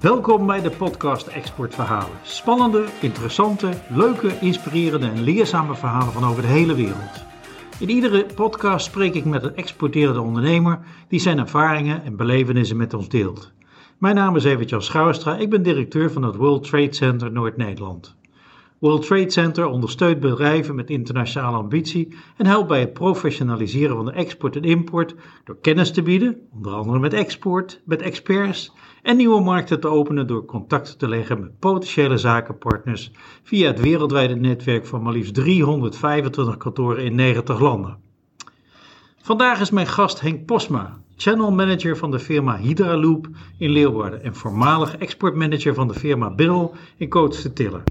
Welkom bij de podcast Exportverhalen. Spannende, interessante, leuke, inspirerende en leerzame verhalen van over de hele wereld. In iedere podcast spreek ik met een exporterende ondernemer die zijn ervaringen en belevenissen met ons deelt. Mijn naam is Evert-Jan Schouwstra, ik ben directeur van het World Trade Center Noord-Nederland. World Trade Center ondersteunt bedrijven met internationale ambitie en helpt bij het professionaliseren van de export en import door kennis te bieden, onder andere met export, met experts en nieuwe markten te openen door contacten te leggen met potentiële zakenpartners via het wereldwijde netwerk van maar liefst 325 kantoren in 90 landen. Vandaag is mijn gast Henk Posma, channel manager van de firma Hydraloop in Leeuwarden en voormalig exportmanager van de firma Biddle in Kootste-Tiller.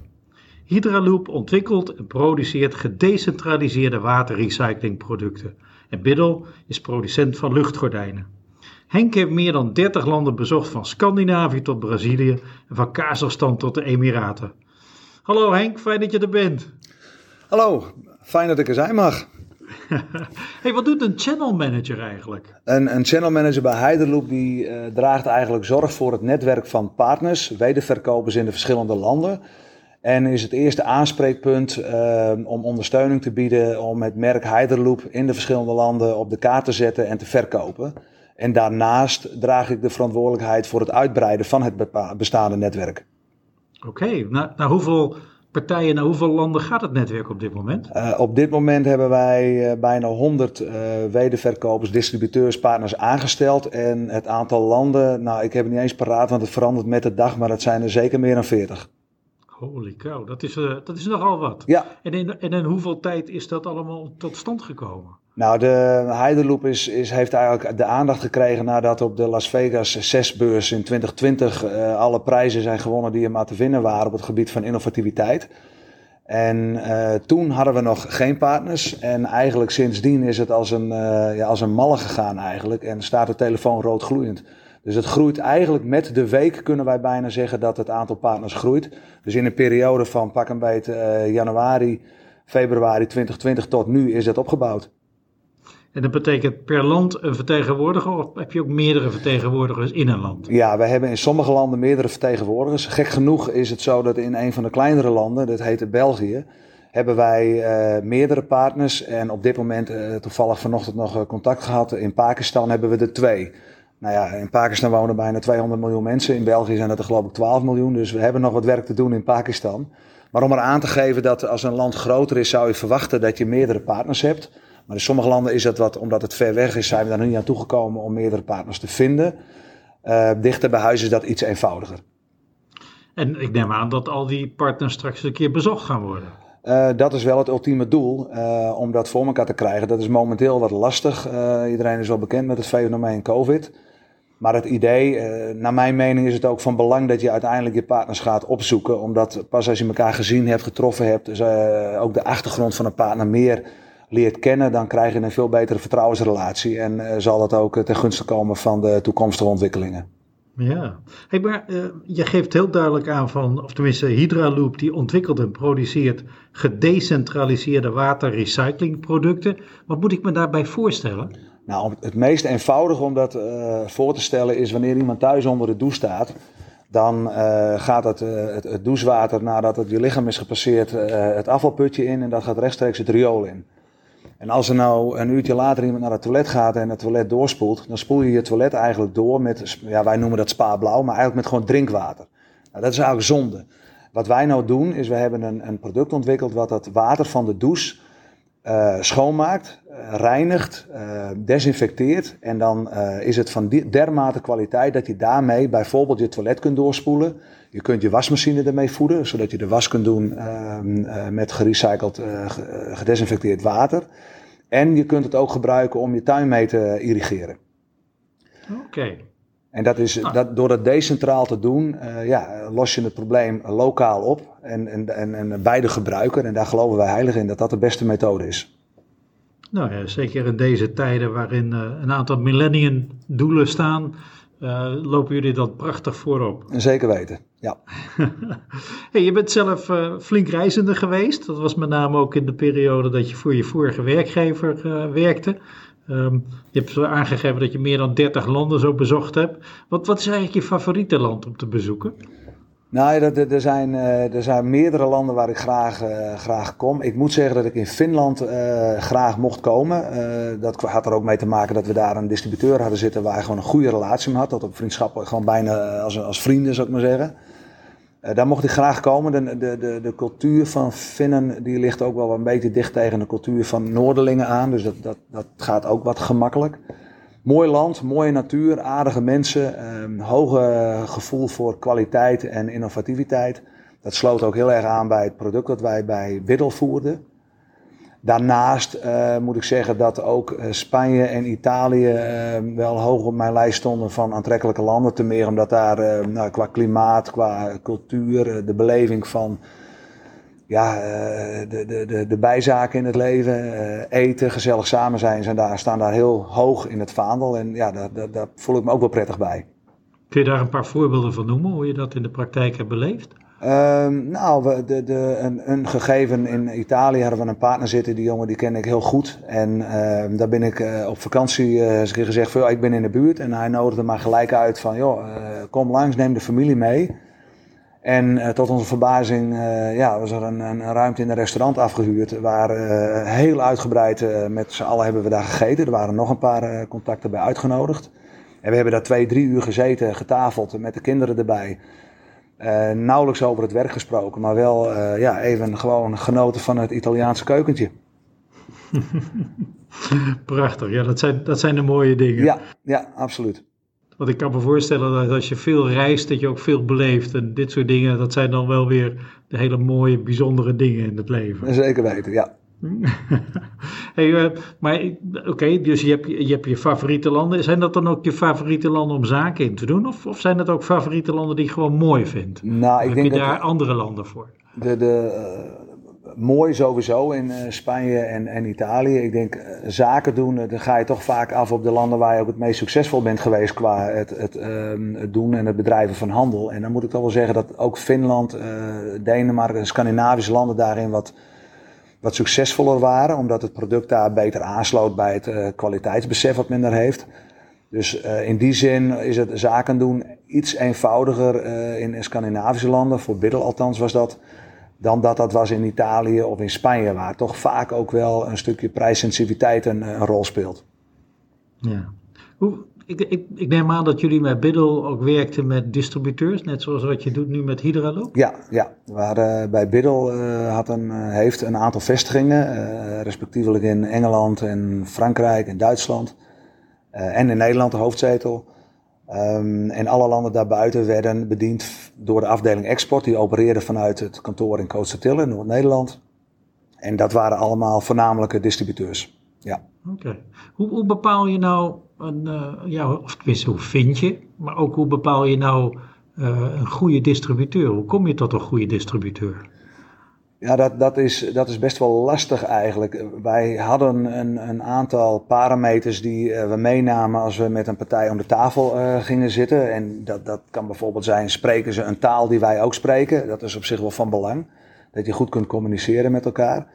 Hydraloop ontwikkelt en produceert gedecentraliseerde waterrecyclingproducten en Biddle is producent van luchtgordijnen. Henk heeft meer dan 30 landen bezocht, van Scandinavië tot Brazilië en van Kazachstan tot de Emiraten. Hallo Henk, fijn dat je er bent. Hallo, fijn dat ik er zijn mag. hey, wat doet een channel manager eigenlijk? Een, een channel manager bij Heiderloop die uh, draagt eigenlijk zorg voor het netwerk van partners, wederverkopers in de verschillende landen. En is het eerste aanspreekpunt uh, om ondersteuning te bieden om het merk Heiderloop in de verschillende landen op de kaart te zetten en te verkopen. En daarnaast draag ik de verantwoordelijkheid voor het uitbreiden van het bestaande netwerk. Oké, naar, naar, hoeveel partijen, naar hoeveel landen gaat het netwerk op dit moment? Uh, op dit moment hebben wij uh, bijna 100 uh, wederverkopers, distributeurs, partners aangesteld. En het aantal landen, nou ik heb het niet eens paraat, want het verandert met de dag, maar het zijn er zeker meer dan 40. Holy cow, dat is, dat is nogal wat. Ja. En in, en in hoeveel tijd is dat allemaal tot stand gekomen? Nou, de Heideloop is, is, heeft eigenlijk de aandacht gekregen nadat op de Las Vegas 6 beurs in 2020 uh, alle prijzen zijn gewonnen die er maar te vinden waren op het gebied van innovativiteit. En uh, toen hadden we nog geen partners. En eigenlijk sindsdien is het als een, uh, ja, als een malle gegaan eigenlijk. En staat de telefoon rood gloeiend. Dus het groeit eigenlijk met de week, kunnen wij bijna zeggen, dat het aantal partners groeit. Dus in een periode van pak een beet januari, februari 2020 tot nu is het opgebouwd. En dat betekent per land een vertegenwoordiger of heb je ook meerdere vertegenwoordigers in een land? Ja, we hebben in sommige landen meerdere vertegenwoordigers. Gek genoeg is het zo dat in een van de kleinere landen, dat heet België, hebben wij uh, meerdere partners. En op dit moment, uh, toevallig vanochtend nog contact gehad, in Pakistan hebben we er twee. Nou ja, in Pakistan wonen bijna 200 miljoen mensen. In België zijn dat er geloof ik 12 miljoen. Dus we hebben nog wat werk te doen in Pakistan. Maar om er aan te geven dat als een land groter is, zou je verwachten dat je meerdere partners hebt. Maar in sommige landen is dat wat, omdat het ver weg is, zijn we daar nu niet aan toegekomen om meerdere partners te vinden. Uh, dichter bij huis is dat iets eenvoudiger. En ik neem aan dat al die partners straks een keer bezocht gaan worden. Uh, dat is wel het ultieme doel, uh, om dat voor elkaar te krijgen. Dat is momenteel wat lastig. iedereen is wel bekend met het fenomeen COVID. Maar het idee, naar mijn mening is het ook van belang dat je uiteindelijk je partners gaat opzoeken. Omdat pas als je elkaar gezien hebt, getroffen hebt, dus, ook de achtergrond van een partner meer leert kennen, dan krijg je een veel betere vertrouwensrelatie. En uh, zal dat ook ten gunste komen van de toekomstige ontwikkelingen. Ja, hey, maar uh, je geeft heel duidelijk aan van, of tenminste Hydraloop, die ontwikkelt en produceert gedecentraliseerde waterrecyclingproducten. Wat moet ik me daarbij voorstellen? Nou, het meest eenvoudige om dat uh, voor te stellen is wanneer iemand thuis onder de douche staat. Dan uh, gaat het, het, het, douchewater, nadat het je lichaam is gepasseerd, het afvalputje in en dat gaat rechtstreeks het riool in. En als er nou een uurtje later iemand naar het toilet gaat en het toilet doorspoelt, dan spoel je je toilet eigenlijk door met, ja, wij noemen dat spa-blauw, maar eigenlijk met gewoon drinkwater. Nou, dat is eigenlijk zonde. Wat wij nou doen, is we hebben een, een product ontwikkeld wat dat water van de douche uh, schoonmaakt, reinigt, uh, desinfecteert. En dan is het van dermate kwaliteit dat je daarmee bijvoorbeeld je toilet kunt doorspoelen. Je kunt je wasmachine ermee voeden, zodat je de was kunt doen ehm, met gerecycled, gedesinfecteerd water. En je kunt het ook gebruiken om je tuin mee te irrigeren. Oké. Okay. En dat is, ah. dat, door dat decentraal te doen, uh, ja, los je het probleem lokaal op en, en, en, en bij de gebruiker. En daar geloven wij heilig in dat dat de beste methode is. Nou ja, zeker in deze tijden waarin uh, een aantal millennium doelen staan, uh, lopen jullie dat prachtig voorop. Zeker weten, ja. hey, je bent zelf flink reizende geweest. Dat was met name ook in de periode dat je voor je vorige werkgever werkte. Um, je hebt aangegeven dat je meer dan 30 landen zo bezocht hebt. Wat, wat is eigenlijk je favoriete land om te bezoeken? Nou, er, er, zijn, eh, er zijn meerdere landen waar ik graag, uh, graag kom. Ik moet zeggen dat ik in Finland uh, graag mocht komen. dat had er ook mee te maken dat we daar een distributeur hadden zitten waar je gewoon een goede relatie mee had. Dat op vriendschap gewoon bijna als, als vrienden, zou ik maar zeggen. daar mocht ik graag komen. De, de, de, de cultuur van Finnen die ligt ook wel een beetje dicht tegen de cultuur van Noorderlingen aan. Dus dat, dat, dat gaat ook wat gemakkelijk. Mooi land, mooie natuur, aardige mensen, um, hoge gevoel voor kwaliteit en innovativiteit. Dat sloot ook heel erg aan bij het product dat wij bij Biddle voerden. Daarnaast uh, moet ik zeggen dat ook eh, Spanje en Italië uh, wel hoog op mijn lijst stonden van aantrekkelijke landen. Ten meer omdat daar uh, nou, qua klimaat, qua cultuur, de beleving van ja, eh, de, de, de, de bijzaken in het leven, eh, eten, gezellig samen zijn, zijn daar, staan daar heel hoog in het vaandel. En ja, daar, daar, daar, voel ik me ook wel prettig bij. Kun je daar een paar voorbeelden van noemen, hoe je dat in de praktijk hebt beleefd? Um, nou, we, de, de, een, een, gegeven in Italië hadden we een partner zitten, die jongen die ken ik heel goed. En uh, daar ben ik uh, op vakantie uh, gezegd van, ik ben in de buurt. En hij nodigde me gelijk uit van, joh, kom langs, neem de familie mee. En uh, tot onze verbazing uh, ja, was er een, een, ruimte in een restaurant afgehuurd. Waar uh, heel uitgebreid met z'n allen hebben we daar gegeten. Er waren nog een paar contacten bij uitgenodigd. En we hebben daar twee, drie uur gezeten, getafeld met de kinderen erbij. nauwelijks over het werk gesproken, maar wel ja, even gewoon genoten van het Italiaanse keukentje. Prachtig, ja, dat zijn, dat zijn de mooie dingen. Ja, ja absoluut. Want ik kan me voorstellen dat als je veel reist, dat je ook veel beleeft. En dit soort dingen, dat zijn dan wel weer de hele mooie, bijzondere dingen in het leven. Zeker weten, ja. hey, uh, maar oké, dus je hebt, je hebt je favoriete landen. Zijn dat dan ook je favoriete landen om zaken in te doen? Of, of zijn dat ook favoriete landen die je gewoon mooi vindt? Nou, ik heb denk je daar andere landen voor? De, de, uh, mooi sowieso in uh, Spanje en, en Italië. Ik denk, uh, zaken doen, uh, dan ga je toch vaak af op de landen waar je ook het meest succesvol bent geweest qua het, het, ehm, doen en het bedrijven van handel. En dan moet ik toch wel zeggen dat ook Finland, Denemarken, Scandinavische landen daarin wat, wat succesvoller waren. Omdat het product daar beter aansloot bij het kwaliteitsbesef wat men daar heeft. Dus in die zin is het zaken doen iets eenvoudiger in Scandinavische landen. Voor Biddle althans was dat dan dat dat was in Italië of in Spanje, waar toch vaak ook wel een stukje prijssensitiviteit een, een rol speelt. Ja. Hoe, ik, ik, ik, neem aan dat jullie met Biddle ook werkten met distributeurs, net zoals wat je doet nu met Hydraloop? Ja, ja. Waar, uh, bij Biddle uh, had een, uh, heeft een aantal vestigingen, respectievelijk in Engeland en Frankrijk en Duitsland. en in Nederland de hoofdzetel. Um, en alle landen daarbuiten werden bediend door de afdeling export. Die opereerde vanuit het kantoor in Kootstertille, Noord-Nederland. En dat waren allemaal voornamelijke distributeurs. Ja. Oké. Hoe, bepaal je nou, een, uh, ja, of tenminste hoe vind je, maar ook hoe bepaal je nou uh, een goede distributeur? Hoe kom je tot een goede distributeur? Ja, dat, dat, is, dat is best wel lastig eigenlijk. Wij hadden een, een aantal parameters die uh, we meenamen als we met een partij om de tafel uh, gingen zitten. En dat, dat kan bijvoorbeeld zijn, spreken ze een taal die wij ook spreken? Dat is op zich wel van belang. Dat je goed kunt communiceren met elkaar.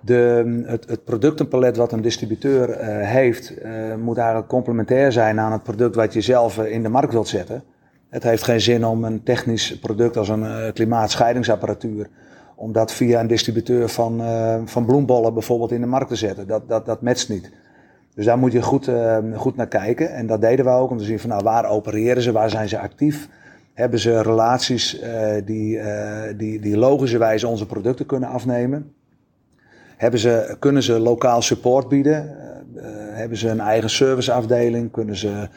De, het, het productenpalet wat een distributeur uh, heeft, moet eigenlijk complementair zijn aan het product wat je zelf in de markt wilt zetten. Het heeft geen zin om een technisch product als een klimaatscheidingsapparatuur om dat via een distributeur van, uh, van bloembollen bijvoorbeeld in de markt te zetten. Dat, dat, dat matcht niet. Dus daar moet je goed, uh, goed naar kijken. En dat deden we ook om te zien van nou, waar opereren ze, waar zijn ze actief. Hebben ze relaties uh, die, die, die logischerwijs onze producten kunnen afnemen? Hebben ze, kunnen ze lokaal support bieden? hebben ze een eigen serviceafdeling? Kunnen ze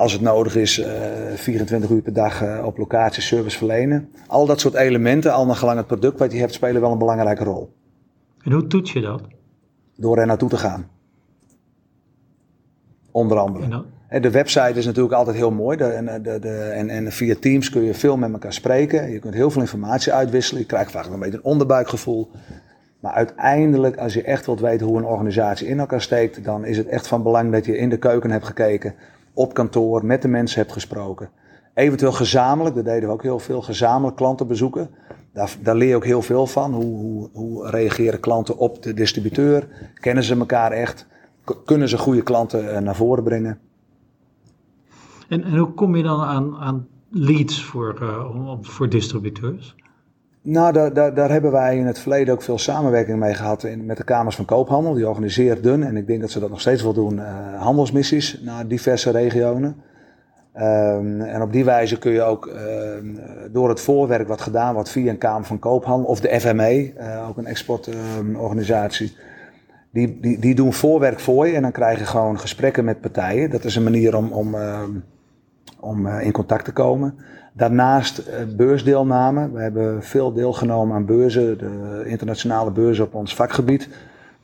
als het nodig is, uh, eh, 24 uur per dag uh, op locatie service verlenen. Al dat soort elementen, al naar gelang het product wat je hebt, spelen wel een belangrijke rol. En hoe toets je dat? Door er naartoe te gaan. Onder andere. De website is natuurlijk altijd heel mooi. De, de, en, en via Teams kun je veel met elkaar spreken. Je kunt heel veel informatie uitwisselen. Je krijgt vaak een beetje een onderbuikgevoel. Maar uiteindelijk, als je echt wilt weten hoe een organisatie in elkaar steekt, dan is het echt van belang dat je in de keuken hebt gekeken op kantoor met de mensen hebt gesproken. Eventueel gezamenlijk, dat deden we ook heel veel, gezamenlijk klanten bezoeken. Daar, daar leer je ook heel veel van. Hoe, hoe, hoe reageren klanten op de distributeur? Kennen ze elkaar echt? kunnen ze goede klanten naar voren brengen. En, en hoe kom je dan aan, aan leads voor, uh, voor distributeurs? Nou, daar, hebben wij in het verleden ook veel samenwerking mee gehad met de Kamers van Koophandel. Die organiseerden, en ik denk dat ze dat nog steeds wel doen, uh, handelsmissies naar diverse regionen. Um, en op die wijze kun je ook uh, door het voorwerk wat gedaan wordt via een Kamer van Koophandel of de FME, uh, ook een exportorganisatie, die, die, die doen voorwerk voor je en dan krijg je gewoon gesprekken met partijen. Dat is een manier om, om om eh, in contact te komen. Daarnaast eh, beursdeelname. We hebben veel deelgenomen aan beurzen, de internationale beurzen op ons vakgebied.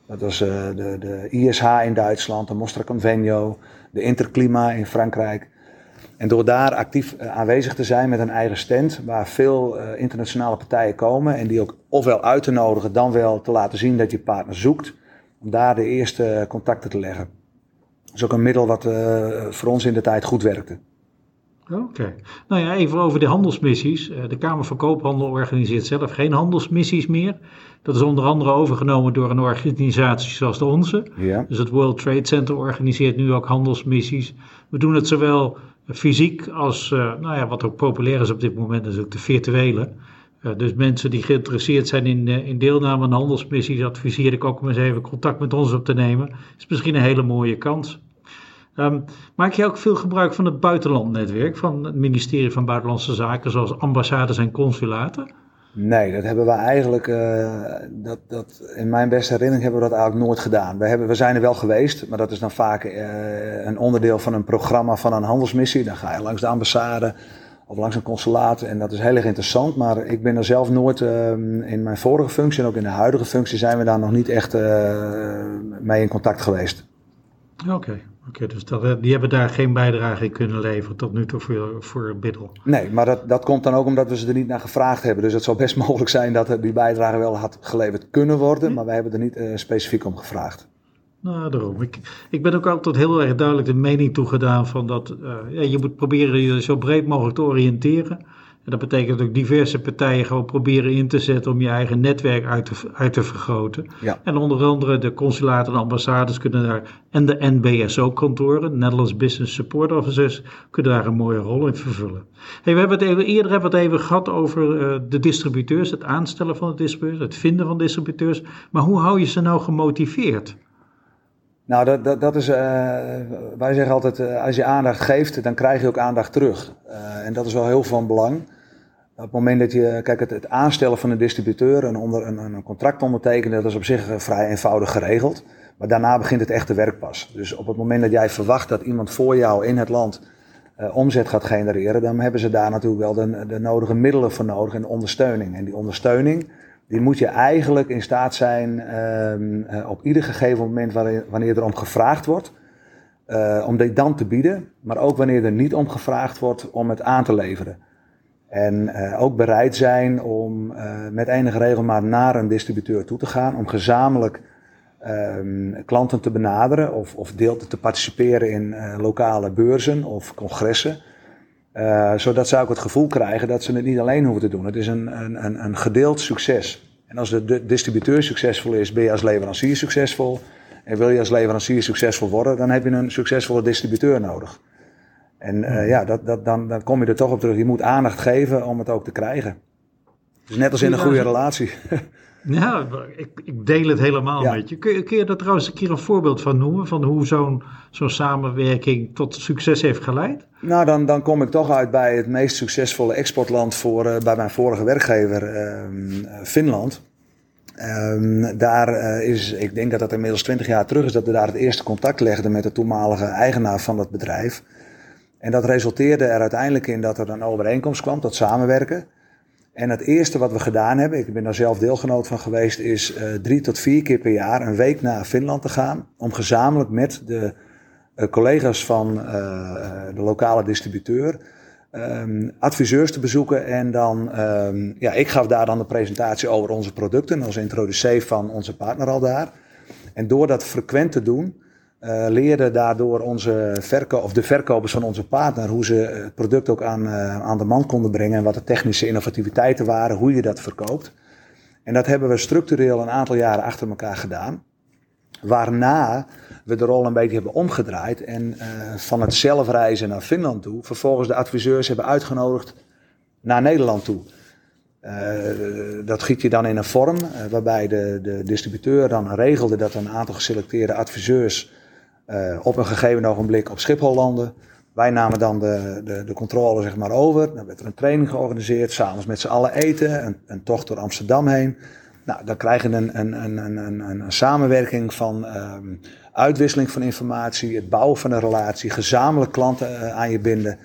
Dat was uh, de, de ISH in Duitsland, de Mostra Convenio, de Interclima in Frankrijk. En door daar actief aanwezig te zijn met een eigen stand, waar veel internationale partijen komen en die ook ofwel uit te nodigen, dan wel te laten zien dat je partner zoekt, om daar de eerste contacten te leggen. Dat is ook een middel wat voor ons in de tijd goed werkte. Oké. Nou ja, even over de handelsmissies. Eh, de Kamer van Koophandel organiseert zelf geen handelsmissies meer. Dat is onder andere overgenomen door een organisatie zoals de onze. Ja. Dus het World Trade Center organiseert nu ook handelsmissies. We doen het zowel fysiek als, uh, nou ja, wat ook populair is op dit moment, is ook de virtuele. Uh, dus mensen die geïnteresseerd zijn in, in deelname aan handelsmissies, adviseer ik ook om eens even contact met ons op te nemen. Is misschien een hele mooie kans. Um, maak je ook veel gebruik van het buitenlandnetwerk van het ministerie van Buitenlandse Zaken, zoals ambassades en consulaten? Nee, dat hebben we eigenlijk, uh, dat, dat, in mijn beste herinnering hebben we dat eigenlijk nooit gedaan. We, hebben, we zijn er wel geweest, maar dat is dan vaak uh, een onderdeel van een programma van een handelsmissie. Dan ga je langs de ambassade of langs een consulaat en dat is heel erg interessant. Maar ik ben er zelf nooit, uh, in mijn vorige functie en ook in de huidige functie, zijn we daar nog niet echt mee in contact geweest. Oké. Oké, dus dat, eh, die hebben daar geen bijdrage in kunnen leveren tot nu toe voor, voor Biddel. Nee, maar dat, dat komt dan ook omdat we ze er niet naar gevraagd hebben. Dus het zou best mogelijk zijn dat die bijdrage wel had geleverd kunnen worden, maar wij hebben er niet uh, specifiek om gevraagd. Nou, daarom. Ik, ik ben ook altijd heel erg duidelijk de mening toegedaan van dat uh, ja, je moet proberen je zo breed mogelijk te oriënteren. En dat betekent ook diverse partijen gewoon proberen in te zetten om je eigen netwerk uit te, uit te vergroten. Ja. En onder andere de consulaten en ambassades kunnen daar, en de NBSO-kantoren, Netherlands Business Support Officers, kunnen daar een mooie rol in vervullen. Hey, we hebben het even, eerder hebben we het even gehad over uh, de distributeurs, het aanstellen van de distributeurs, het vinden van distributeurs. Maar hoe hou je ze nou gemotiveerd? Nou, dat, dat, dat is, uh, wij zeggen altijd, uh, als je aandacht geeft, dan krijg je ook aandacht terug. en dat is wel heel van belang. Op het moment dat je, kijk, het, aanstellen van een distributeur, een, onder, een, een contract ondertekenen, dat is op zich eh, vrij eenvoudig geregeld. Maar daarna begint het echte werk pas. Dus op het moment dat jij verwacht dat iemand voor jou in het land uh, omzet gaat genereren, dan hebben ze daar natuurlijk wel de, de nodige middelen voor nodig en ondersteuning. En die ondersteuning, die moet je eigenlijk in staat zijn uh, op ieder gegeven moment wanneer, er om gevraagd wordt, om dit dan te bieden. Maar ook wanneer er niet om gevraagd wordt om het aan te leveren. En uh, ook bereid zijn om uh, met enige regelmaat naar een distributeur toe te gaan. Om gezamenlijk um, klanten te benaderen of, of deel te participeren in uh, lokale beurzen of congressen. zodat ze ook het gevoel krijgen dat ze het niet alleen hoeven te doen. Het is een, een, een gedeeld succes. En als de distributeur succesvol is, ben je als leverancier succesvol. En wil je als leverancier succesvol worden, dan heb je een succesvolle distributeur nodig. En uh, ja, dat, dat, dan, dan kom je er toch op terug. Je moet aandacht geven om het ook te krijgen. Dus net als in een goede relatie. Ja, ik, ik deel het helemaal met je. Kun, je. kun je daar trouwens een keer een voorbeeld van noemen? Van hoe zo'n zo'n samenwerking tot succes heeft geleid? Nou, dan, dan kom ik toch uit bij het meest succesvolle exportland voor, uh, bij mijn vorige werkgever, uh, Finland. Um, daar uh, is, ik denk dat dat inmiddels 20 jaar terug is, dat we daar het eerste contact legden met de toenmalige eigenaar van dat bedrijf. En dat resulteerde er uiteindelijk in dat er een overeenkomst kwam tot samenwerken. En het eerste wat we gedaan hebben, ik ben daar zelf deelgenoot van geweest, is uh, drie tot vier keer per jaar een week naar Finland te gaan. Om gezamenlijk met de uh, collega's van uh, de lokale distributeur um, adviseurs te bezoeken. En dan, um, ja, ik gaf daar dan de presentatie over onze producten als introducee van onze partner al daar. En door dat frequent te doen, uh, leerden daardoor onze verko of de verkopers van onze partner hoe ze het product ook aan, uh, aan de man konden brengen en wat de technische innovativiteiten waren, hoe je dat verkoopt. En dat hebben we structureel een aantal jaren achter elkaar gedaan. Waarna we de rol een beetje hebben omgedraaid en van het zelfreizen naar Finland toe, vervolgens de adviseurs hebben uitgenodigd naar Nederland toe. dat giet je dan in een vorm waarbij de, de distributeur dan regelde dat een aantal geselecteerde adviseurs op een gegeven ogenblik op Schiphol landen. Wij namen dan de, de, de controle zeg maar, over. Dan werd er een training georganiseerd, s'avonds met z'n allen eten, een, een tocht door Amsterdam heen. Nou, dan krijg je een, een, een, een, een, samenwerking van um, uitwisseling van informatie, het bouwen van een relatie, gezamenlijk klanten uh, aan je binden.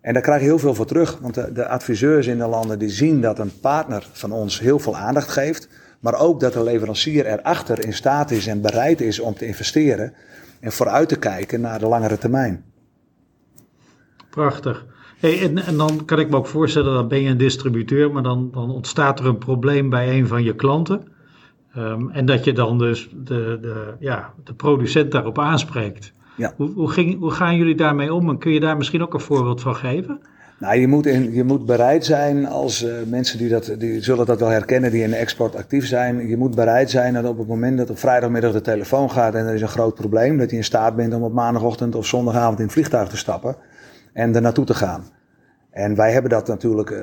En daar krijg je heel veel voor terug, want de, de, adviseurs in de landen die zien dat een partner van ons heel veel aandacht geeft, maar ook dat de leverancier erachter in staat is en bereid is om te investeren en vooruit te kijken naar de langere termijn. Prachtig. Hey, en, en, dan kan ik me ook voorstellen, dan ben je een distributeur, maar dan, dan ontstaat er een probleem bij een van je klanten. Um, en dat je dan dus de, de, ja, de producent daarop aanspreekt. Ja. Hoe, hoe, ging, hoe gaan jullie daarmee om en kun je daar misschien ook een voorbeeld van geven? Nou, je moet, in, je moet bereid zijn als uh, mensen die, dat, die zullen dat wel herkennen, die in de export actief zijn. Je moet bereid zijn dat op het moment dat op vrijdagmiddag de telefoon gaat en er is een groot probleem, dat je in staat bent om op maandagochtend of zondagavond in het vliegtuig te stappen en er naartoe te gaan. En wij hebben dat natuurlijk, uh,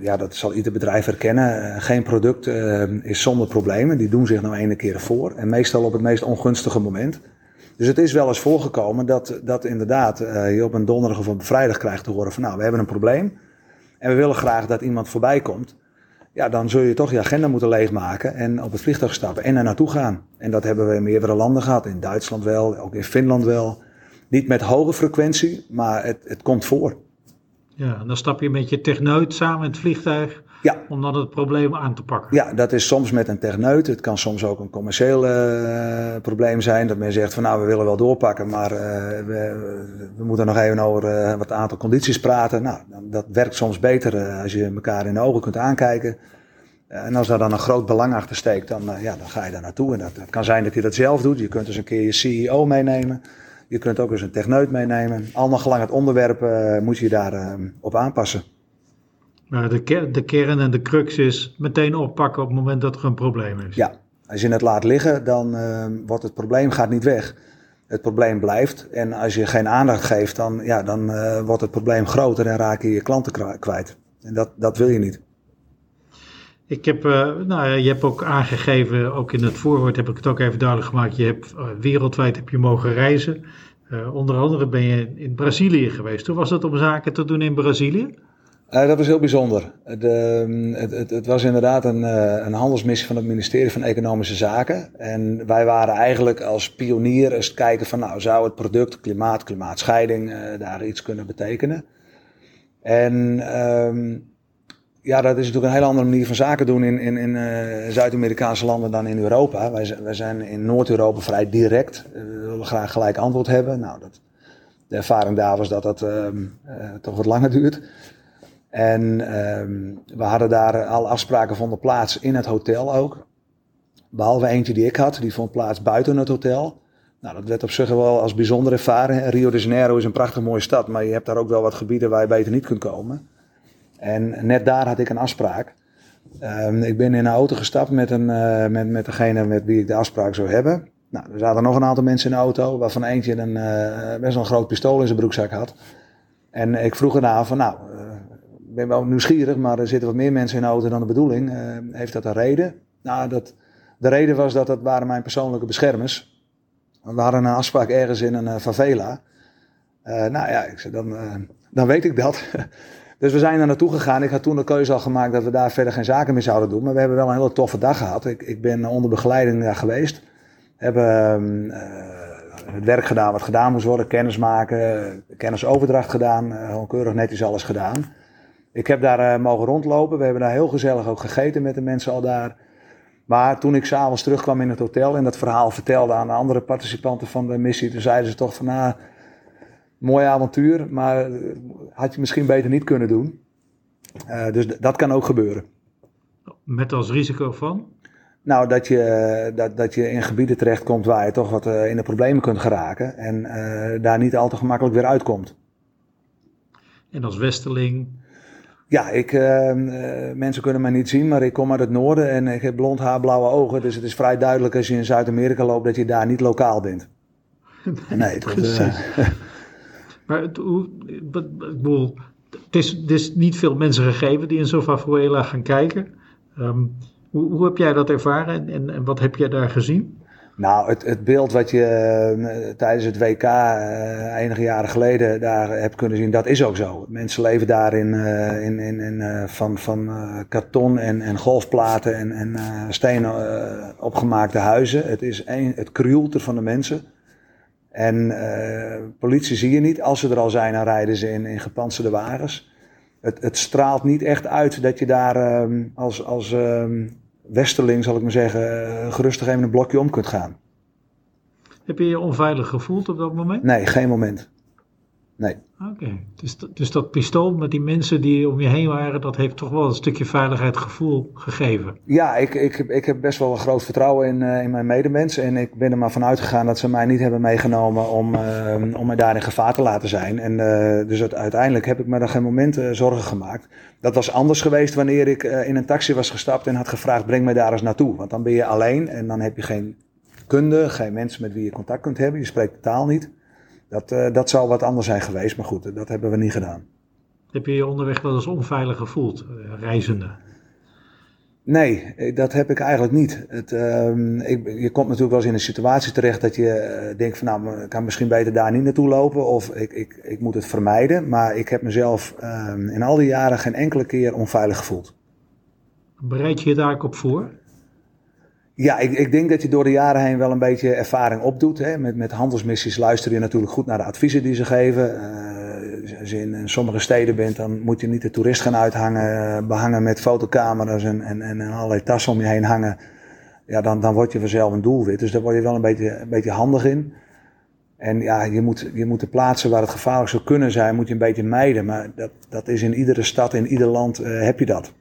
ja, dat zal ieder bedrijf herkennen. Uh, geen product is zonder problemen. Die doen zich nou ene keer voor. En meestal op het meest ongunstige moment. Dus het is wel eens voorgekomen dat, dat inderdaad je op een donderdag of op vrijdag krijgt te horen van nou, we hebben een probleem. En we willen graag dat iemand voorbij komt. Ja, dan zul je toch je agenda moeten leegmaken en op het vliegtuig stappen en er naartoe gaan. En dat hebben we in meerdere landen gehad. In Duitsland wel, ook in Finland wel. Niet met hoge frequentie, maar het, het komt voor. Ja, en dan stap je met je techneut samen in het vliegtuig ja. om dan het probleem aan te pakken. Ja, dat is soms met een techneut. Het kan soms ook een commercieel uh, probleem zijn. Dat men zegt van nou, we willen wel doorpakken, maar uh, we, we, moeten nog even over uh, wat aantal condities praten. Nou, dat werkt soms beter als je elkaar in de ogen kunt aankijken. En als daar dan een groot belang achter steekt, dan, ja, dan ga je daar naartoe. En dat, dat kan zijn dat je dat zelf doet. Je kunt dus een keer je CEO meenemen. Je kunt ook eens een techneut meenemen. Allemaal gelang het onderwerp moet je daar op aanpassen. Maar de, ker de kern en de crux is meteen oppakken op het moment dat er een probleem is. Ja, als je het laat liggen, dan uh, wordt het probleem gaat niet weg. Het probleem blijft. En als je geen aandacht geeft, dan, ja, dan wordt het probleem groter en raak je je klanten kwijt. En dat, dat wil je niet. Ik heb, uh, nou, je hebt ook aangegeven, ook in het voorwoord heb ik het ook even duidelijk gemaakt. Je hebt uh, wereldwijd heb je mogen reizen. Onder andere ben je in Brazilië geweest. Hoe was het om zaken te doen in Brazilië? Dat was heel bijzonder. De, het, het, het, was inderdaad een, een, handelsmissie van het ministerie van Economische Zaken. En wij waren eigenlijk als pionier eens kijken van nou zou het product klimaat, klimaatscheiding daar iets kunnen betekenen. En um, ja, dat is natuurlijk een hele andere manier van zaken doen in, in, in Zuid-Amerikaanse landen dan in Europa. Wij, wij zijn in Noord-Europa vrij direct. We willen graag gelijk antwoord hebben. Nou, dat, de ervaring daar was dat dat uh, toch wat langer duurt. En ehm, we hadden daar alle afspraken vonden plaats in het hotel ook. Behalve eentje die ik had, die vond plaats buiten het hotel. Nou, dat werd op zich wel als bijzonder ervaren. Rio de Janeiro is een prachtig mooie stad, maar je hebt daar ook wel wat gebieden waar je beter niet kunt komen. En net daar had ik een afspraak. Um, ik ben in een auto gestapt met, een, uh, met, met degene met wie ik de afspraak zou hebben. Nou, er zaten nog een aantal mensen in de auto, waarvan eentje een uh, best wel een groot pistool in zijn broekzak had. En ik vroeg erna van, nou, ben wel nieuwsgierig, maar er zitten wat meer mensen in de auto dan de bedoeling. heeft dat een reden? Nou, dat, de reden was dat dat waren mijn persoonlijke beschermers. We hadden een afspraak ergens in een favela. nou ja, ik dan, dan weet ik dat. Dus we zijn er naartoe gegaan. Ik had toen de keuze al gemaakt dat we daar verder geen zaken meer zouden doen. Maar we hebben wel een hele toffe dag gehad. Ik, ik ben onder begeleiding daar geweest. Hebben uh, het werk gedaan wat gedaan moest worden. Kennis maken, kennisoverdracht gedaan. Uh, keurig netjes alles gedaan. Ik heb daar uh, mogen rondlopen. We hebben daar heel gezellig ook gegeten met de mensen al daar. Maar toen ik s'avonds terugkwam in het hotel en dat verhaal vertelde aan de andere participanten van de missie, toen zeiden ze toch van, nou, mooi avontuur, maar had je misschien beter niet kunnen doen. Uh, dus dat kan ook gebeuren. Met als risico van? Nou, dat je, dat, dat je in gebieden terechtkomt waar je toch wat uh, in de problemen kunt geraken en uh, daar niet al te gemakkelijk weer uitkomt. En als westerling? Ja, ik, uh, mensen kunnen mij niet zien, maar ik kom uit het noorden en ik heb blond haar, blauwe ogen. Dus het is vrij duidelijk als je in Zuid-Amerika loopt dat je daar niet lokaal bent. Nee, dat, uh, Maar het, hoe, ik bedoel, het is, het is niet veel mensen gegeven die in Zofafuela gaan kijken. Um, hoe, hoe, heb jij dat ervaren en, en, wat heb jij daar gezien? Nou, het, het beeld wat je uh, tijdens het WK uh, enige jaren geleden daar hebt kunnen zien, dat is ook zo. Mensen leven daar in, uh, in, in, van, van karton en, en golfplaten en, en stenen opgemaakte huizen. Het, is een, het krioelt er van de mensen. En politie zie je niet. Als ze er al zijn, dan rijden ze in, in gepantserde wagens. Het, het straalt niet echt uit dat je daar ehm, als, als ehm, westerling, zal ik maar zeggen, eh, gerustig even een blokje om kunt gaan. Heb je je onveilig gevoeld op dat moment? Nee, geen moment. Nee. Oké, dus, dus dat pistool met die mensen die om je heen waren, dat heeft toch wel een stukje veiligheidsgevoel gegeven? Ja, ik, ik, ik heb best wel een groot vertrouwen in, uh, in mijn medemensen. En ik ben er maar vanuit gegaan dat ze mij niet hebben meegenomen om, uh, om mij daar in gevaar te laten zijn. En uh, dus het, uiteindelijk heb ik me daar geen moment zorgen gemaakt. Dat was anders geweest wanneer ik in een taxi was gestapt en had gevraagd: breng mij daar eens naartoe. Want dan ben je alleen en dan heb je geen kunde, geen mensen met wie je contact kunt hebben. Je spreekt de taal niet. Dat, uh, dat zou wat anders zijn geweest, maar goed, dat hebben we niet gedaan. Heb je je onderweg wel eens onveilig gevoeld, uh, reizende? Nee, eh, dat heb ik eigenlijk niet. Het, uh, ik, je komt natuurlijk wel eens in een situatie terecht dat je denkt van nou, ik kan misschien beter daar niet naartoe lopen of ik, ik, ik moet het vermijden. Maar ik heb mezelf ehm, in al die jaren geen enkele keer onveilig gevoeld. Bereid je je daar ook op voor? Ja, ik, ik, denk dat je door de jaren heen wel een beetje ervaring opdoet. Hè. Met, met handelsmissies luister je natuurlijk goed naar de adviezen die ze geven. Uh, als je in, sommige steden bent, dan moet je niet de toerist gaan uithangen, behangen met fotocamera's en, en, en allerlei tassen om je heen hangen. Ja, dan, dan word je vanzelf een doelwit. Dus daar word je wel een beetje, een beetje handig in. En ja, je moet, je moet de plaatsen waar het gevaarlijk zou kunnen zijn, moet je een beetje mijden. Maar dat, dat is in iedere stad, in ieder land uh, heb je dat.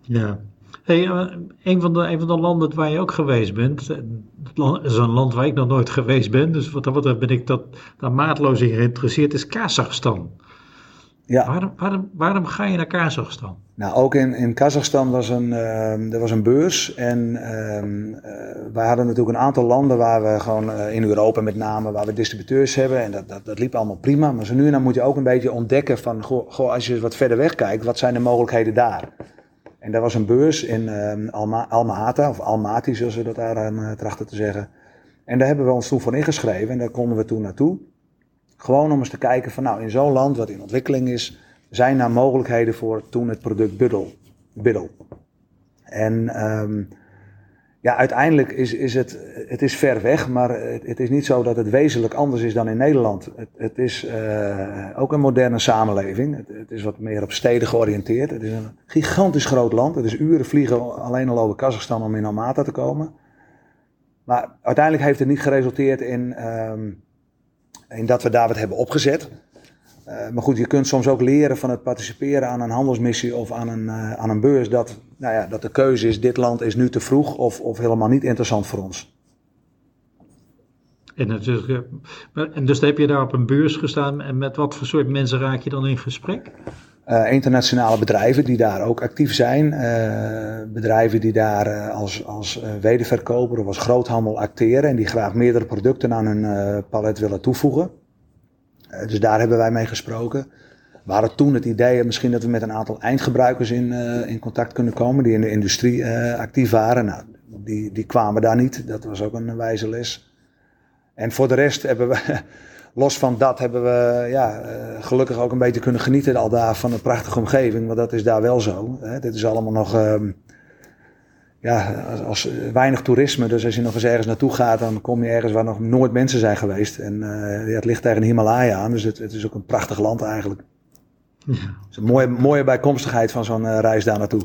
Ja, Hey, eh, een, van de, een van de landen waar je ook geweest bent, eh, dat is een land waar ik nog nooit geweest ben, dus wat dat ben ik dat, daar maatloos in geïnteresseerd, is Kazachstan. Ja. Waarom, waarom, waarom ga je naar Kazachstan? Nou, ook in, in Kazachstan was een, uh, er was een beurs. En uh, we hadden natuurlijk een aantal landen waar we gewoon uh, in Europa met name, waar we distributeurs hebben. En dat, dat, dat liep allemaal prima. Maar zo nu en dan moet je ook een beetje ontdekken van, goh, goh, als je wat verder weg kijkt, wat zijn de mogelijkheden daar? En daar was een beurs in uh, Alma, of Almaty zoals ze dat daar uh, trachten te zeggen. En daar hebben we ons toen voor ingeschreven en daar konden we toen naartoe. Gewoon om eens te kijken van nou, in zo'n land wat in ontwikkeling is, zijn er mogelijkheden voor toen het product Biddle. Biddle. En um, ja, uiteindelijk is, is het, het is ver weg, maar het, het, is niet zo dat het wezenlijk anders is dan in Nederland. Het, het is uh, ook een moderne samenleving. Het, het, is wat meer op steden georiënteerd. Het is een gigantisch groot land. Het is uren vliegen alleen al over Kazachstan om in Almaty te komen. Maar uiteindelijk heeft het niet geresulteerd in, um, in dat we daar wat hebben opgezet. Uh, maar goed, je kunt soms ook leren van het participeren aan een handelsmissie of aan een, uh, aan een beurs. Dat, nou ja, dat de keuze is, dit land is nu te vroeg of, of helemaal niet interessant voor ons. En, dus, en dus heb je daar op een beurs gestaan en met wat voor soort mensen raak je dan in gesprek? Uh, internationale bedrijven die daar ook actief zijn. bedrijven die daar als, als wederverkoper of als groothandel acteren en die graag meerdere producten aan hun palet willen toevoegen. Eh, dus daar hebben wij mee gesproken. We hadden toen het idee misschien dat we met een aantal eindgebruikers in, uh, in contact kunnen komen die in de industrie uh, actief waren. Nou, die, die kwamen daar niet. Dat was ook een wijze les. En voor de rest hebben we, los van dat, hebben we ja, gelukkig ook een beetje kunnen genieten al daar van een prachtige omgeving. Want dat is daar wel zo. Hè. Dit is allemaal nog ehm, ja, als, als, weinig toerisme. Dus als je nog eens ergens naartoe gaat, dan kom je ergens waar nog nooit mensen zijn geweest. En uh, ja, het ligt tegen de Himalaya aan, dus het, het, is ook een prachtig land eigenlijk. Ja. Het is een mooie, mooie bijkomstigheid van zo'n uh, reis daar naartoe.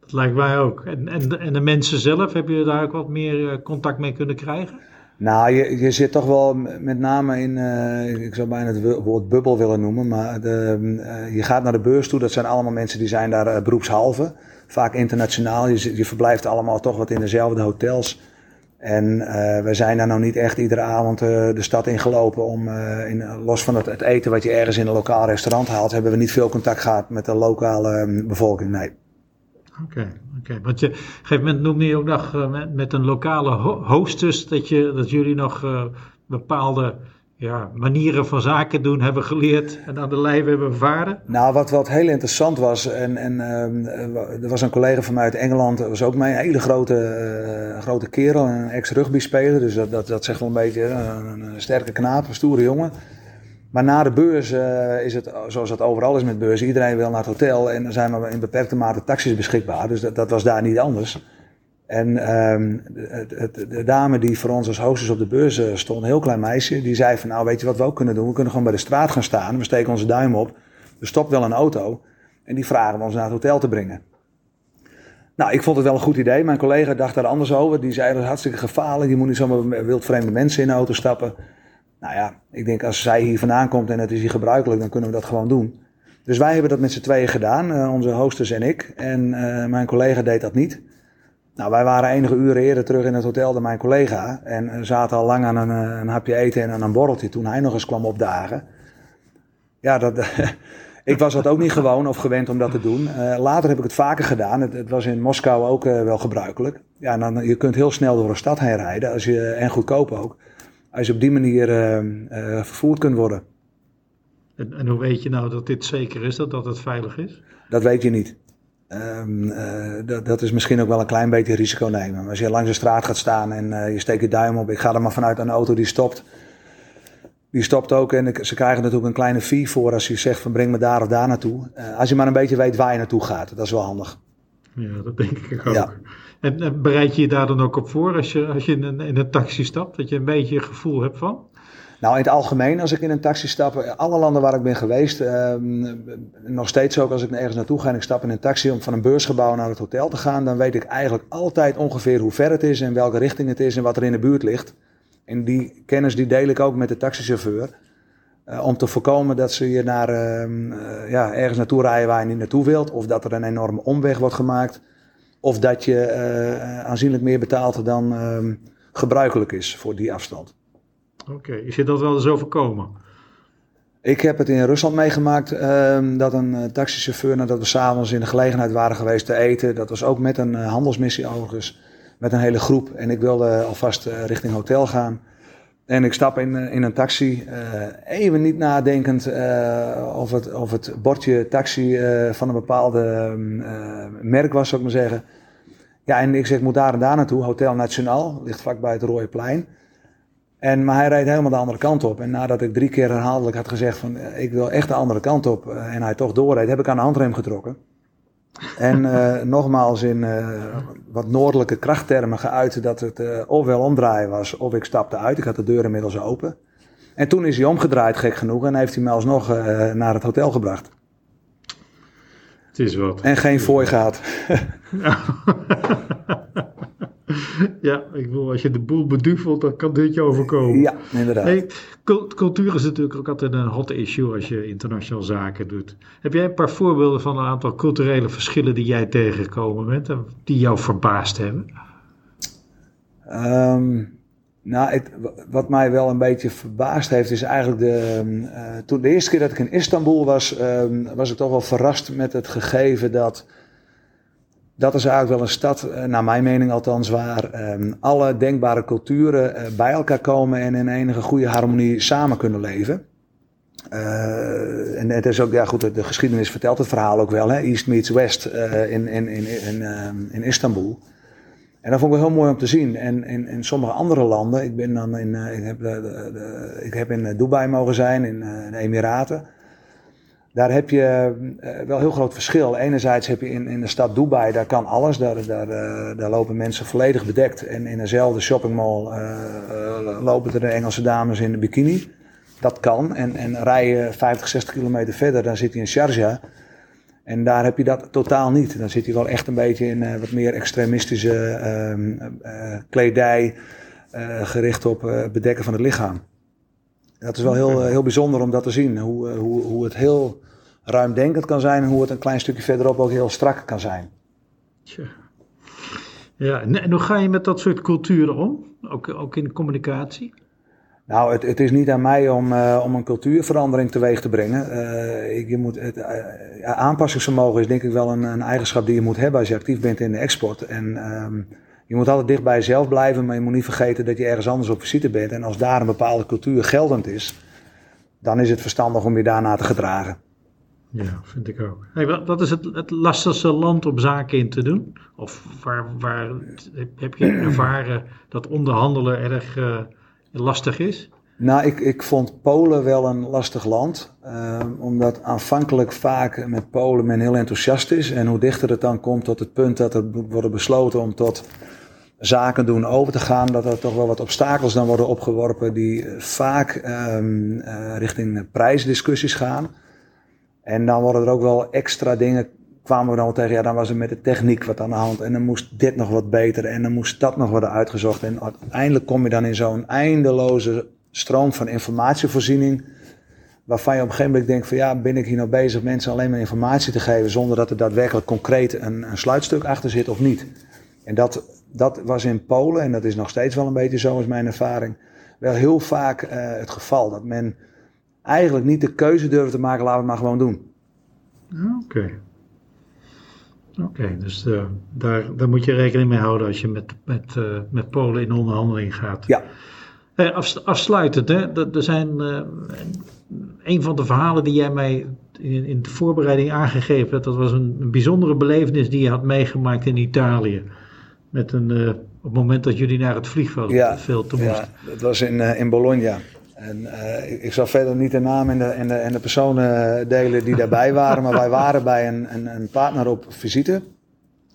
Dat lijkt mij ook. En, en, en de mensen zelf, heb je daar ook wat meer uh, contact mee kunnen krijgen? Nou, je, je zit toch wel met name in, ik zou bijna het woord bubbel willen noemen, maar de, je gaat naar de beurs toe. Dat zijn allemaal mensen die zijn daar beroepshalve vaak internationaal. Je, je verblijft allemaal toch wat in dezelfde hotels. En we zijn daar nou niet echt iedere avond de stad ingelopen om, in, los van het, eten wat je ergens in een lokaal restaurant haalt, hebben we niet veel contact gehad met de lokale bevolking. Nee. Oké, oké. want je, op een gegeven moment noemde je ook nog met, met, een lokale hostess dat, je, dat jullie nog bepaalde ja, manieren van zaken doen hebben geleerd en aan de lijve hebben ervaren? Nou, wat, wat heel interessant was, en, en uh, er was een collega van mij uit Engeland, dat was ook mijn hele grote, uh, grote kerel, een ex-rugbyspeler, dus dat, dat, dat zegt wel een beetje een, een sterke knaap, een stoere jongen. Maar na de beurs is het, zoals het overal is met beurs, iedereen wil naar het hotel en er zijn maar in beperkte mate taxis beschikbaar, dus dat, dat was daar niet anders. En um, de dame die voor ons als hostess op de beurs eh, stond, een heel klein meisje, die zei van nou weet je wat we ook kunnen doen? We kunnen gewoon bij de straat gaan staan, we steken onze duim op, er stopt wel een auto en die vragen we ons naar het hotel te brengen. Nou, ik vond het wel een goed idee. Mijn collega dacht daar anders over. Die zei dat is hartstikke gevaarlijk. Je moet niet zomaar wildvreemde mensen in de auto stappen. Nou ja, ik denk als zij hier vandaan komt en het is hier gebruikelijk, dan kunnen we dat gewoon doen. Dus wij hebben dat met z'n tweeën gedaan, uh, onze hostess en ik. En uh, mijn collega deed dat niet. Nou, wij waren enige uren eerder terug in het hotel dan mijn collega. En zaten al lang aan een, eh, een hapje eten en aan een borreltje toen hij nog eens kwam opdagen. Ja, dat, ik was dat ook niet gewoon of gewend om dat te doen. Uh, later heb ik het vaker gedaan. Het, het was in Moskou ook uh, wel gebruikelijk. Ja, dan, je kunt heel snel door een stad heen rijden als je, en goedkoop ook. Als je op die manier uh, vervoerd kunt worden. En, en, hoe weet je nou dat dit zeker is, dat, dat het veilig is? Dat weet je niet. Um, uh, dat, dat, is misschien ook wel een klein beetje risico nemen. Als je langs de straat gaat staan en uh, je steekt je duim op, ik ga er maar vanuit een auto die stopt. Die stopt ook en ze krijgen natuurlijk een kleine fee voor als je zegt van breng me daar of daar naartoe. Uh, als je maar een beetje weet waar je naartoe gaat, dat is wel handig. Ja, dat denk ik ook. Ja. En, bereid je je daar dan ook op voor als je, als je in, een, in een taxi stapt, dat je een beetje een gevoel hebt van? Nou, in het algemeen, als ik in een taxi stap, alle landen waar ik ben geweest, uh, nog steeds ook als ik ergens naartoe ga en ik stap in een taxi om van een beursgebouw naar het hotel te gaan, dan weet ik eigenlijk altijd ongeveer hoe ver het is en welke richting het is en wat er in de buurt ligt. En die kennis die deel ik ook met de taxichauffeur. Uh, om te voorkomen dat ze je naar, uh, ja, ergens naartoe rijden waar je niet naartoe wilt. Of dat er een enorme omweg wordt gemaakt. Of dat je eh, aanzienlijk meer betaalt dan ehm, gebruikelijk is voor die afstand. Oké, is je dat wel eens overkomen? Ik heb het in Rusland meegemaakt uh, dat een uh, taxichauffeur, nadat we s'avonds in de gelegenheid waren geweest te eten, dat was ook met een uh, handelsmissie overigens, met een hele groep. En ik wilde alvast uh, richting hotel gaan. En ik stap in, in een taxi, even niet nadenkend of, het, of het bordje taxi van een bepaalde ehm, merk was, zou ik maar zeggen. Ja, en ik zeg, ik moet daar en daar naartoe, Hotel Nationaal, ligt vlakbij het Rode Plein. En, maar hij reed helemaal de andere kant op. En nadat ik drie keer herhaaldelijk had gezegd van eh, ik wil echt de andere kant op eh, en hij toch doorreed, heb ik aan de handrem getrokken. En uh, nogmaals in uh, wat noordelijke krachttermen geuit dat het uh, ofwel omdraaien was of ik stapte uit. Ik had de deur inmiddels open. En toen is hij omgedraaid, gek genoeg, en heeft hij me alsnog naar het hotel gebracht. Het is wat. En geen fooi gehad. ja, ik bedoel, als je de boel beduvelt, dan kan dit je overkomen. Ja, inderdaad. Hey, cultuur is natuurlijk ook altijd een hot issue als je internationaal zaken doet. Heb jij een paar voorbeelden van een aantal culturele verschillen die jij tegengekomen bent en die jou verbaasd hebben? Um, nou, wat mij wel een beetje verbaasd heeft, is eigenlijk de. Uh, toen de eerste keer dat ik in Istanbul was, um, was ik toch wel verrast met het gegeven dat dat is eigenlijk wel een stad, eh, naar mijn mening althans, waar um, alle denkbare culturen uh, bij elkaar komen en in enige goede harmonie samen kunnen leven. Uh, en het is ook, ja goed, de geschiedenis vertelt het verhaal ook wel, hè? East meets West in, in, in, in, ehm, in Istanbul. En dat vond ik heel mooi om te zien. En in, sommige andere landen, ik, ben dan in, ik, heb, de, ik heb in Dubai mogen zijn, in de Emiraten. Daar heb je uh, wel heel groot verschil. Enerzijds heb je in, in de stad Dubai, daar kan alles. Daar, daar, uh, daar lopen mensen volledig bedekt. En in dezelfde shoppingmall uh, lopen er de Engelse dames in de bikini. Dat kan. En, en rij je 50, 60 kilometer verder, dan zit je in Sharjah. En daar heb je dat totaal niet. Dan zit je wel echt een beetje in wat meer extremistische ehm, kledij, gericht op bedekken van het lichaam. Dat is wel heel, heel bijzonder om dat te zien. Hoe, eh, hoe, hoe het heel ruimdenkend kan zijn en hoe het een klein stukje verderop ook heel strak kan zijn. Ja, en hoe ga je met dat soort culturen om? ook, ook in de communicatie? Nou, het, het, is niet aan mij om, uh, om een cultuurverandering teweeg te brengen. Uh, je moet het, uh, aanpassingsvermogen is denk ik wel een, een, eigenschap die je moet hebben als je actief bent in de export. En um, je moet altijd dicht bij jezelf blijven, maar je moet niet vergeten dat je ergens anders op visite bent. En als daar een bepaalde cultuur geldend is, dan is het verstandig om je daarna te gedragen. Ja, vind ik ook. Hey, wat is het, het lastigste land om zaken in te doen? Of waar, waar heb je ervaren dat onderhandelen erg lastig is? Nou, ik, ik vond Polen wel een lastig land. Uh, omdat aanvankelijk vaak met Polen men heel enthousiast is. En hoe dichter het dan komt tot het punt dat er wordt besloten om tot zaken doen over te gaan, dat er toch wel wat obstakels dan worden opgeworpen die vaak um, uh, richting prijsdiscussies gaan. En dan worden er ook wel extra dingen kwamen we dan tegen, ja, dan was er met de techniek wat aan de hand. En dan moest dit nog wat beter en dan moest dat nog worden uitgezocht. En uiteindelijk kom je dan in zo'n eindeloze stroom van informatievoorziening. Waarvan je op een gegeven moment denkt van ja, ben ik hier nou bezig mensen alleen maar informatie te geven zonder dat er daadwerkelijk concreet een, een sluitstuk achter zit of niet. En dat, dat was in Polen, en dat is nog steeds wel een beetje zo, is mijn ervaring, wel heel vaak uh, het geval. Dat men eigenlijk niet de keuze durfde te maken, laten we het maar gewoon doen. Oké. Oké, dus uh, daar, daar moet je rekening mee houden als je met, met, uh, met Polen in onderhandeling gaat. Ja. Af, afsluitend, hè, er zijn een van de verhalen die jij mij in, in de voorbereiding aangegeven hebt, dat was een, een, bijzondere belevenis die je had meegemaakt in Italië. Met een, op het moment dat jullie naar het vliegveld ja, veel te moesten. Ja, dat was in, in Bologna. En uh, ik zal verder niet de naam en de, en de, en de personen delen die daarbij waren. maar wij waren bij een, een, een, partner op visite.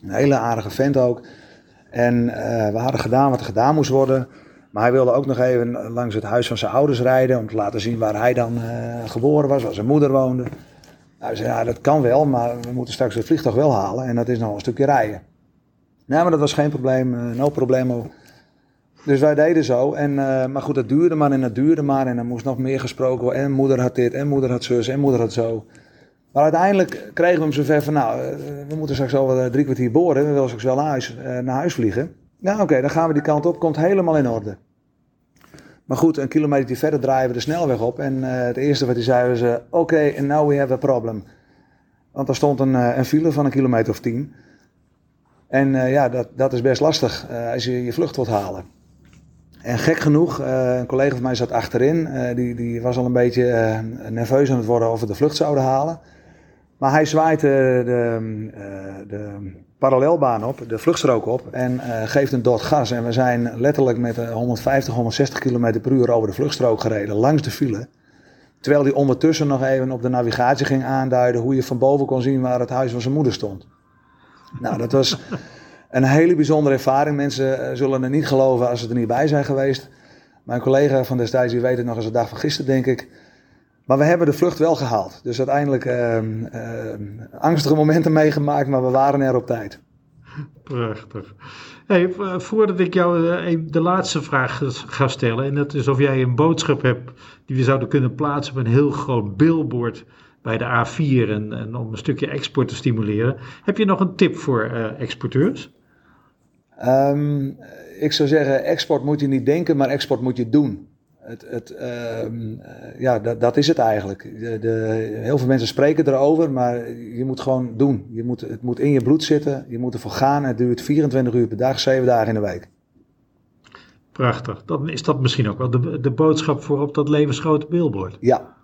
Een hele aardige vent ook. En we hadden gedaan wat er gedaan moest worden. Maar hij wilde ook nog even langs het huis van zijn ouders rijden. Om te laten zien waar hij dan geboren was, waar zijn moeder woonde. Nou, hij zei, ja, dat kan wel, maar we moeten straks het vliegtuig wel halen. En dat is nog een stukje rijden. Nee, maar dat was geen probleem. no problemo. Dus wij deden zo. En, uh, maar goed, dat duurde maar en dat duurde maar. En er moest nog meer gesproken worden. En moeder had dit, en moeder had zus, en moeder had zo. Maar uiteindelijk kregen we hem zover van, nou, uh, we moeten straks al drie kwartier boren. We willen straks wel naar huis, uh, naar huis vliegen. Nou, oké, dan gaan we die kant op. Komt helemaal in orde. Maar goed, een kilometer verder draaien we de snelweg op. En het eerste wat hij zei was, oké, now we have a problem. Want er stond een, een file van een kilometer of tien. En ja, dat, dat is best lastig als je je vlucht wilt halen. En gek genoeg, uh, een collega van mij zat achterin. Die, die was al een beetje nerveus aan het worden of we de vlucht zouden halen. Maar hij zwaait de, de parallelbaan op, de vluchtstrook op. En geeft een dot gas. En we zijn letterlijk met 150, 160 km per uur over de vluchtstrook gereden. Langs de file. Terwijl hij ondertussen nog even op de navigatie ging aanduiden. hoe je van boven kon zien waar het huis van zijn moeder stond. Nou, dat was een hele bijzondere ervaring. Mensen eh, zullen er niet geloven als ze er niet bij zijn geweest. Mijn collega van destijds, die weet het nog als de dag van gisteren, denk ik. Maar we hebben de vlucht wel gehaald. Dus uiteindelijk uh, angstige momenten meegemaakt, maar we waren er op tijd. Prachtig. Hey, voordat ik jou eh, de laatste vraag ga stellen, en dat is of jij een boodschap hebt die we zouden kunnen plaatsen op een heel groot billboard bij de A4 en, en om een stukje export te stimuleren. Heb je nog een tip voor uh, exporteurs? Um, ik zou zeggen, export moet je niet denken, maar export moet je doen. Het, het, um, ja, dat, dat, is het eigenlijk. De, de, heel veel mensen spreken erover, maar je moet gewoon doen. Je moet, het moet in je bloed zitten, je moet ervoor gaan. Het duurt 24 uur per dag, 7 dagen in de week. Prachtig. Dan is dat misschien ook wel de, de boodschap voor op dat levensgrote billboard. Ja.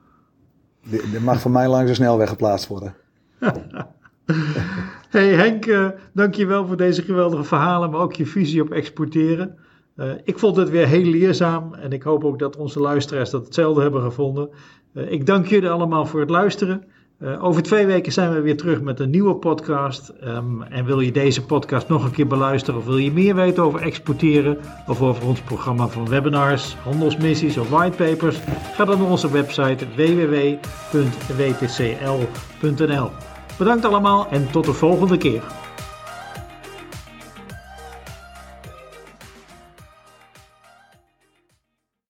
Er mag van mij langs de snelweg geplaatst worden. hey Henk, uh, dankjewel voor deze geweldige verhalen, maar ook je visie op exporteren. Uh, ik vond het weer heel leerzaam en ik hoop ook dat onze luisteraars dat hetzelfde hebben gevonden. Uh, ik dank jullie allemaal voor het luisteren. Over twee weken zijn we weer terug met een nieuwe podcast. Um, en wil je deze podcast nog een keer beluisteren of wil je meer weten over exporteren of over ons programma van webinars, handelsmissies of whitepapers? Ga dan naar onze website www.wtcl.nl. Bedankt allemaal en tot de volgende keer.